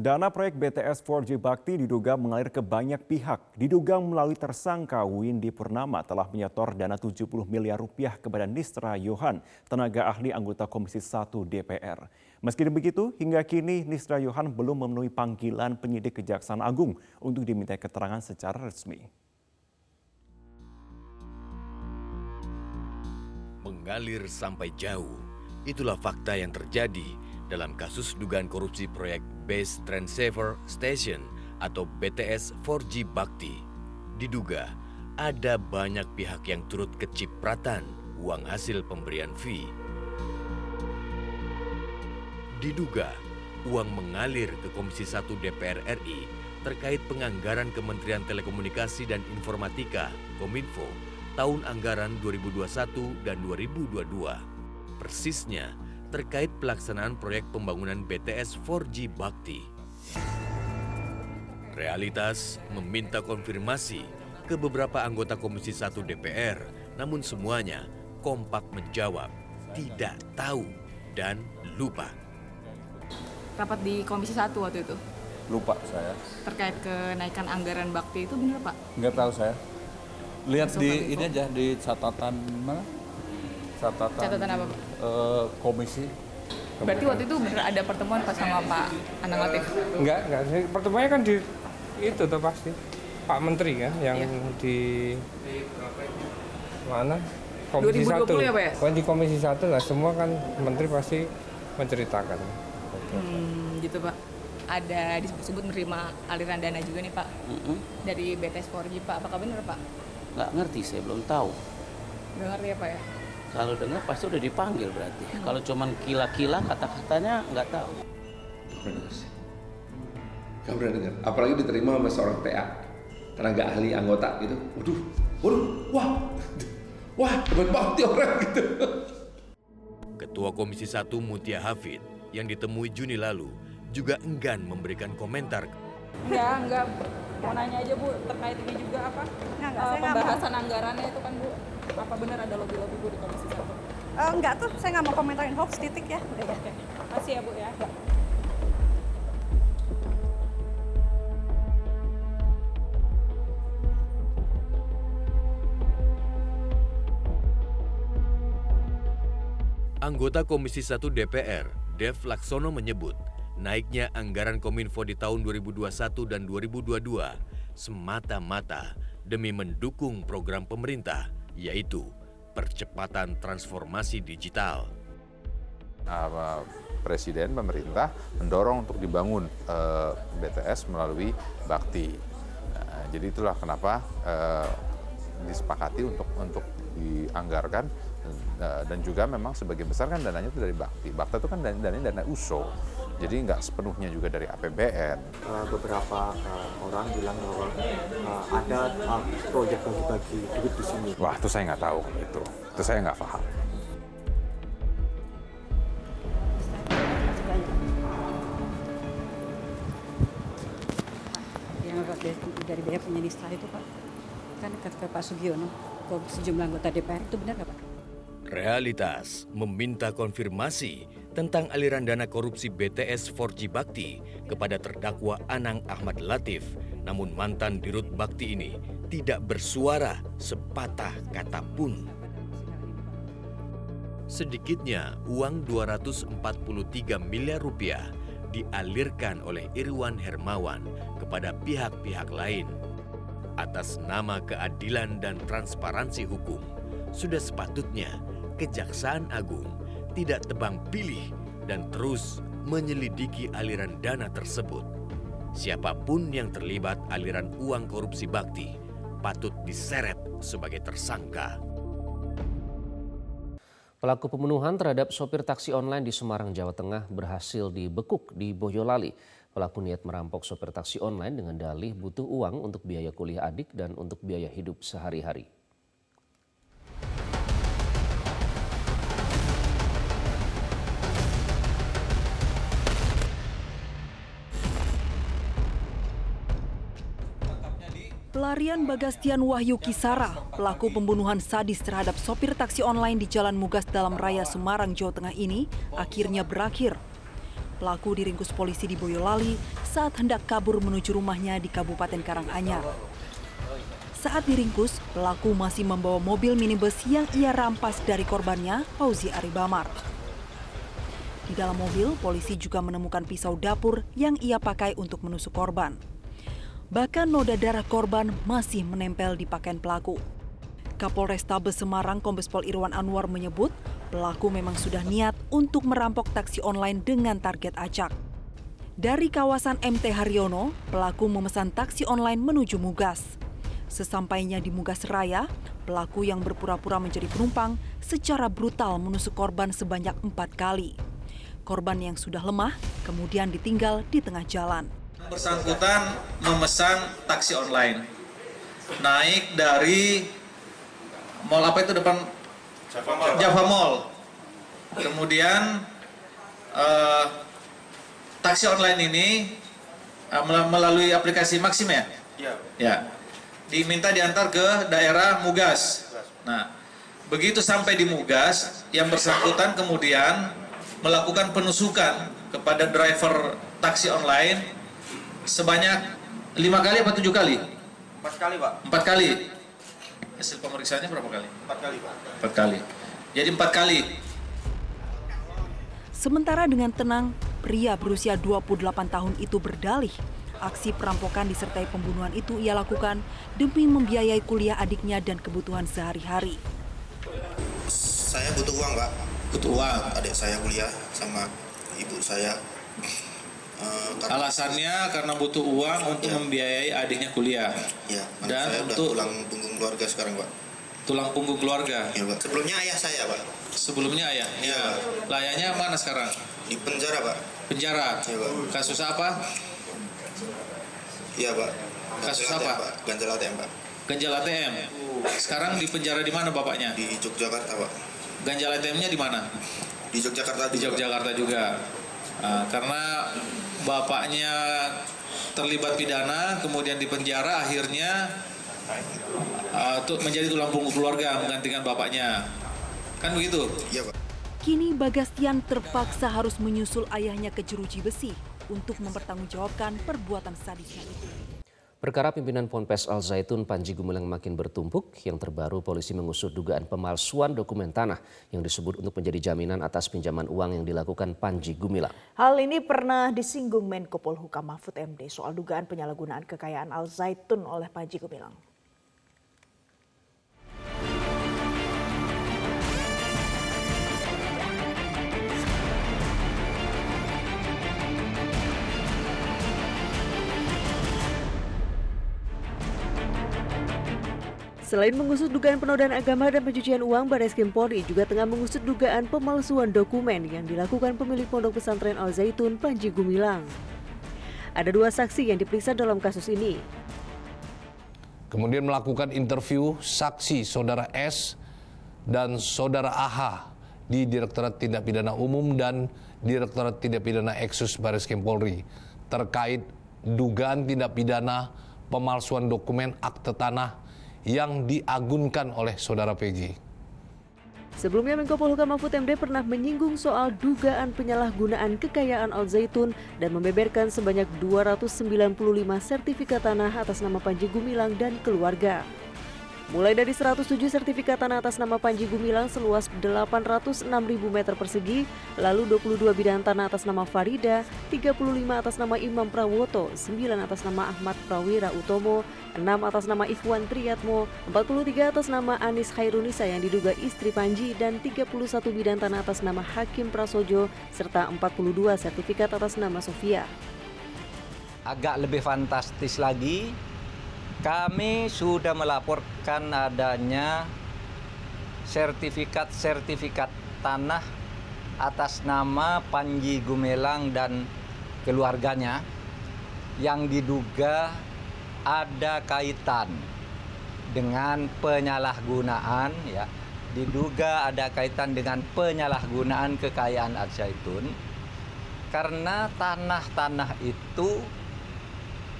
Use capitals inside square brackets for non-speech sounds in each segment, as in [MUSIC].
Dana proyek BTS 4G Bakti diduga mengalir ke banyak pihak. Diduga melalui tersangka Windy Purnama telah menyetor dana 70 miliar rupiah kepada Nistra Yohan, tenaga ahli anggota Komisi 1 DPR. Meski begitu, hingga kini Nistra Yohan belum memenuhi panggilan penyidik Kejaksaan Agung untuk diminta keterangan secara resmi. Mengalir sampai jauh, itulah fakta yang terjadi dalam kasus dugaan korupsi proyek Base Transceiver Station atau BTS 4G Bakti. Diduga ada banyak pihak yang turut kecipratan uang hasil pemberian fee. Diduga uang mengalir ke Komisi 1 DPR RI terkait penganggaran Kementerian Telekomunikasi dan Informatika Kominfo tahun anggaran 2021 dan 2022. Persisnya, terkait pelaksanaan proyek pembangunan BTS 4G Bakti. Realitas meminta konfirmasi ke beberapa anggota Komisi 1 DPR, namun semuanya kompak menjawab tidak tahu dan lupa. Rapat di Komisi 1 waktu itu? Lupa saya. Terkait kenaikan anggaran bakti itu benar Pak? Nggak tahu saya. Lihat di ini aja di catatan mana? Catatan, catatan apa Pak? Uh, komisi. Berarti waktu itu benar ada pertemuan pas sama Pak Anang Latif? Enggak, enggak. Pertemuannya kan di itu tuh pasti Pak Menteri kan yang iya. di mana? Komisi 2020 satu. ya Pak ya? Kan di Komisi satu lah semua kan Menteri pasti menceritakan. Hmm, gitu Pak. Ada disebut-sebut menerima aliran dana juga nih Pak mm -hmm. dari BTS 4G Pak. Apakah benar Pak? Nggak ngerti, saya belum tahu. Nggak ngerti ya Pak ya? Kalau dengar pasti udah dipanggil berarti. Hmm. Kalau cuman kila-kila kata-katanya nggak tahu. Gak pernah dengar. Apalagi diterima sama seorang TA, tenaga ahli anggota gitu. Waduh, waduh, wah, [LAUGHS] wah, hebat banget orang gitu. Ketua Komisi 1 Mutia Hafid yang ditemui Juni lalu juga enggan memberikan komentar. Enggak, enggak. Mau nanya aja Bu, terkait ini juga apa? Enggak, enggak, uh, pembahasan anggarannya itu kan Bu, apa benar ada lobby-lobby Bu di Komisi 1? Uh, eh, enggak tuh, saya nggak mau komentarin hoax titik ya. Udah ya. Oke, masih ya Bu ya. Enggak. Anggota Komisi 1 DPR, Dev Laksono menyebut, naiknya anggaran Kominfo di tahun 2021 dan 2022 semata-mata demi mendukung program pemerintah yaitu percepatan transformasi digital. Presiden pemerintah mendorong untuk dibangun eh, BTS melalui Bakti. Nah, jadi itulah kenapa uh, disepakati untuk untuk dianggarkan uh, dan juga memang sebagian besar kan dananya itu dari Bakti. Bakti itu kan dana, dananya dana USO. Jadi nggak sepenuhnya juga dari APBN. Uh, beberapa uh, orang bilang bahwa uh, ada uh, proyek bagi-bagi duit di sini. Wah, itu saya nggak tahu itu. Itu saya nggak paham. Yang dari, dari biaya penyelidikan itu Pak, kan kata Pak Sugiono, ke sejumlah anggota DPR itu benar nggak Pak? Realitas meminta konfirmasi tentang aliran dana korupsi BTS 4G Bakti kepada terdakwa Anang Ahmad Latif. Namun mantan Dirut Bakti ini tidak bersuara sepatah kata pun. Sedikitnya uang 243 miliar rupiah dialirkan oleh Irwan Hermawan kepada pihak-pihak lain. Atas nama keadilan dan transparansi hukum, sudah sepatutnya Kejaksaan Agung tidak tebang pilih dan terus menyelidiki aliran dana tersebut. Siapa pun yang terlibat aliran uang korupsi bakti patut diseret sebagai tersangka. Pelaku pembunuhan terhadap sopir taksi online di Semarang, Jawa Tengah berhasil dibekuk di Boyolali. Pelaku niat merampok sopir taksi online dengan dalih butuh uang untuk biaya kuliah adik dan untuk biaya hidup sehari-hari. Pelarian Bagastian Wahyu Kisara, pelaku pembunuhan sadis terhadap sopir taksi online di Jalan Mugas dalam Raya Semarang, Jawa Tengah ini akhirnya berakhir. Pelaku diringkus polisi di Boyolali saat hendak kabur menuju rumahnya di Kabupaten Karanganyar. Saat diringkus, pelaku masih membawa mobil minibus yang ia rampas dari korbannya, Fauzi Aribamar. Di dalam mobil, polisi juga menemukan pisau dapur yang ia pakai untuk menusuk korban. Bahkan noda darah korban masih menempel di pakaian pelaku. Kapolrestabes Semarang Kombes Pol Irwan Anwar menyebut pelaku memang sudah niat untuk merampok taksi online dengan target acak. Dari kawasan MT Haryono, pelaku memesan taksi online menuju Mugas. Sesampainya di Mugas Raya, pelaku yang berpura-pura menjadi penumpang secara brutal menusuk korban sebanyak empat kali. Korban yang sudah lemah kemudian ditinggal di tengah jalan. Bersangkutan memesan taksi online, naik dari mall apa itu depan Java Mall. Java Mall. Kemudian uh, taksi online ini uh, melalui aplikasi Maxim ya? Iya. Ya diminta diantar ke daerah Mugas. Nah, begitu sampai di Mugas, yang bersangkutan kemudian melakukan penusukan kepada driver taksi online sebanyak lima kali atau tujuh kali? Empat kali, Pak. Empat kali. Hasil pemeriksaannya berapa kali? Empat kali, Pak. Empat kali. Jadi empat kali. Sementara dengan tenang, pria berusia 28 tahun itu berdalih Aksi perampokan disertai pembunuhan itu ia lakukan demi membiayai kuliah adiknya dan kebutuhan sehari-hari. Saya butuh uang, Pak. Butuh uang. Adik saya kuliah sama ibu saya. Uh, Alasannya karena butuh uang untuk ya. membiayai adiknya kuliah. Ya, dan saya untuk tulang punggung keluarga sekarang, Pak. Tulang punggung keluarga. Ya, Pak. Sebelumnya ayah saya, Pak. Sebelumnya ayah. Ya. ya. Layaknya mana sekarang? Di penjara, Pak. Penjara. Ya, Pak. Kasus apa? Iya pak. Kasus apa? Pak. Ganjal ATM pak. Ganjal ATM. Sekarang di penjara di mana bapaknya? Di Yogyakarta pak. Ganjal ATM-nya di mana? Di Yogyakarta. Di Yogyakarta juga. Nah, karena bapaknya terlibat pidana, kemudian di penjara, akhirnya uh, menjadi tulang punggung keluarga menggantikan bapaknya. Kan begitu? Iya pak. Kini Bagastian terpaksa harus menyusul ayahnya ke jeruji besi untuk mempertanggungjawabkan perbuatan sadisnya itu. Perkara pimpinan Ponpes Al Zaitun Panji Gumilang makin bertumpuk. Yang terbaru polisi mengusut dugaan pemalsuan dokumen tanah yang disebut untuk menjadi jaminan atas pinjaman uang yang dilakukan Panji Gumilang. Hal ini pernah disinggung Menko Polhukam Mahfud MD soal dugaan penyalahgunaan kekayaan Al Zaitun oleh Panji Gumilang. Selain mengusut dugaan penodaan agama dan pencucian uang, Baris Krim Polri juga tengah mengusut dugaan pemalsuan dokumen yang dilakukan pemilik pondok pesantren Al Zaitun Panji Gumilang. Ada dua saksi yang diperiksa dalam kasus ini. Kemudian melakukan interview saksi saudara S dan saudara AH di Direktorat Tindak Pidana Umum dan Direktorat Tindak Pidana Eksus Baris Krim Polri terkait dugaan tindak pidana pemalsuan dokumen akte tanah yang diagunkan oleh saudara PG. Sebelumnya Menko Polhukam Mahfud MD pernah menyinggung soal dugaan penyalahgunaan kekayaan Al Zaitun dan membeberkan sebanyak 295 sertifikat tanah atas nama Panji Gumilang dan keluarga. Mulai dari 107 sertifikat tanah atas nama Panji Gumilang seluas 806.000 meter persegi, lalu 22 bidang tanah atas nama Farida, 35 atas nama Imam Prawoto, 9 atas nama Ahmad Prawira Utomo, 6 atas nama Ikhwan Triyatmo, 43 atas nama Anis Khairunisa yang diduga istri Panji, dan 31 bidang tanah atas nama Hakim Prasojo, serta 42 sertifikat atas nama Sofia. Agak lebih fantastis lagi, kami sudah melaporkan adanya sertifikat-sertifikat tanah atas nama Panji Gumelang dan keluarganya yang diduga ada kaitan dengan penyalahgunaan ya. Diduga ada kaitan dengan penyalahgunaan kekayaan Al Zaitun. Karena tanah-tanah itu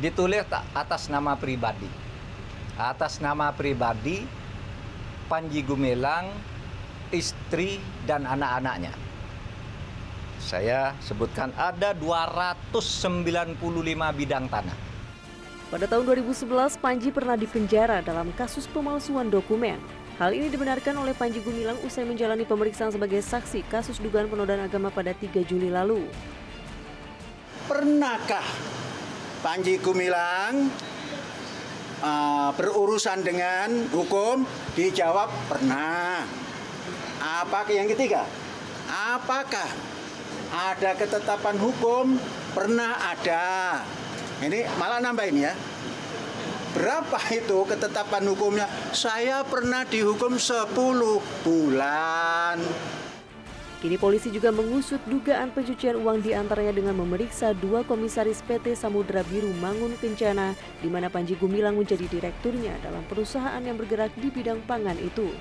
ditulis atas nama pribadi. Atas nama pribadi Panji Gumilang, istri dan anak-anaknya. saya sebutkan ada 295 bidang tanah. Pada tahun 2011, Panji pernah dipenjara dalam kasus pemalsuan dokumen. Hal ini dibenarkan oleh Panji Gumilang usai menjalani pemeriksaan sebagai saksi kasus dugaan penodaan agama pada 3 Juli lalu. Pernahkah Panji Gumilang uh, berurusan dengan hukum? Dijawab pernah. Apa yang ketiga? Apakah ada ketetapan hukum? Pernah ada. Ini malah nambah ini ya. Berapa itu ketetapan hukumnya? Saya pernah dihukum 10 bulan. Kini polisi juga mengusut dugaan pencucian uang di antaranya dengan memeriksa dua komisaris PT Samudra Biru Mangun Kencana, di mana Panji Gumilang menjadi direkturnya dalam perusahaan yang bergerak di bidang pangan itu.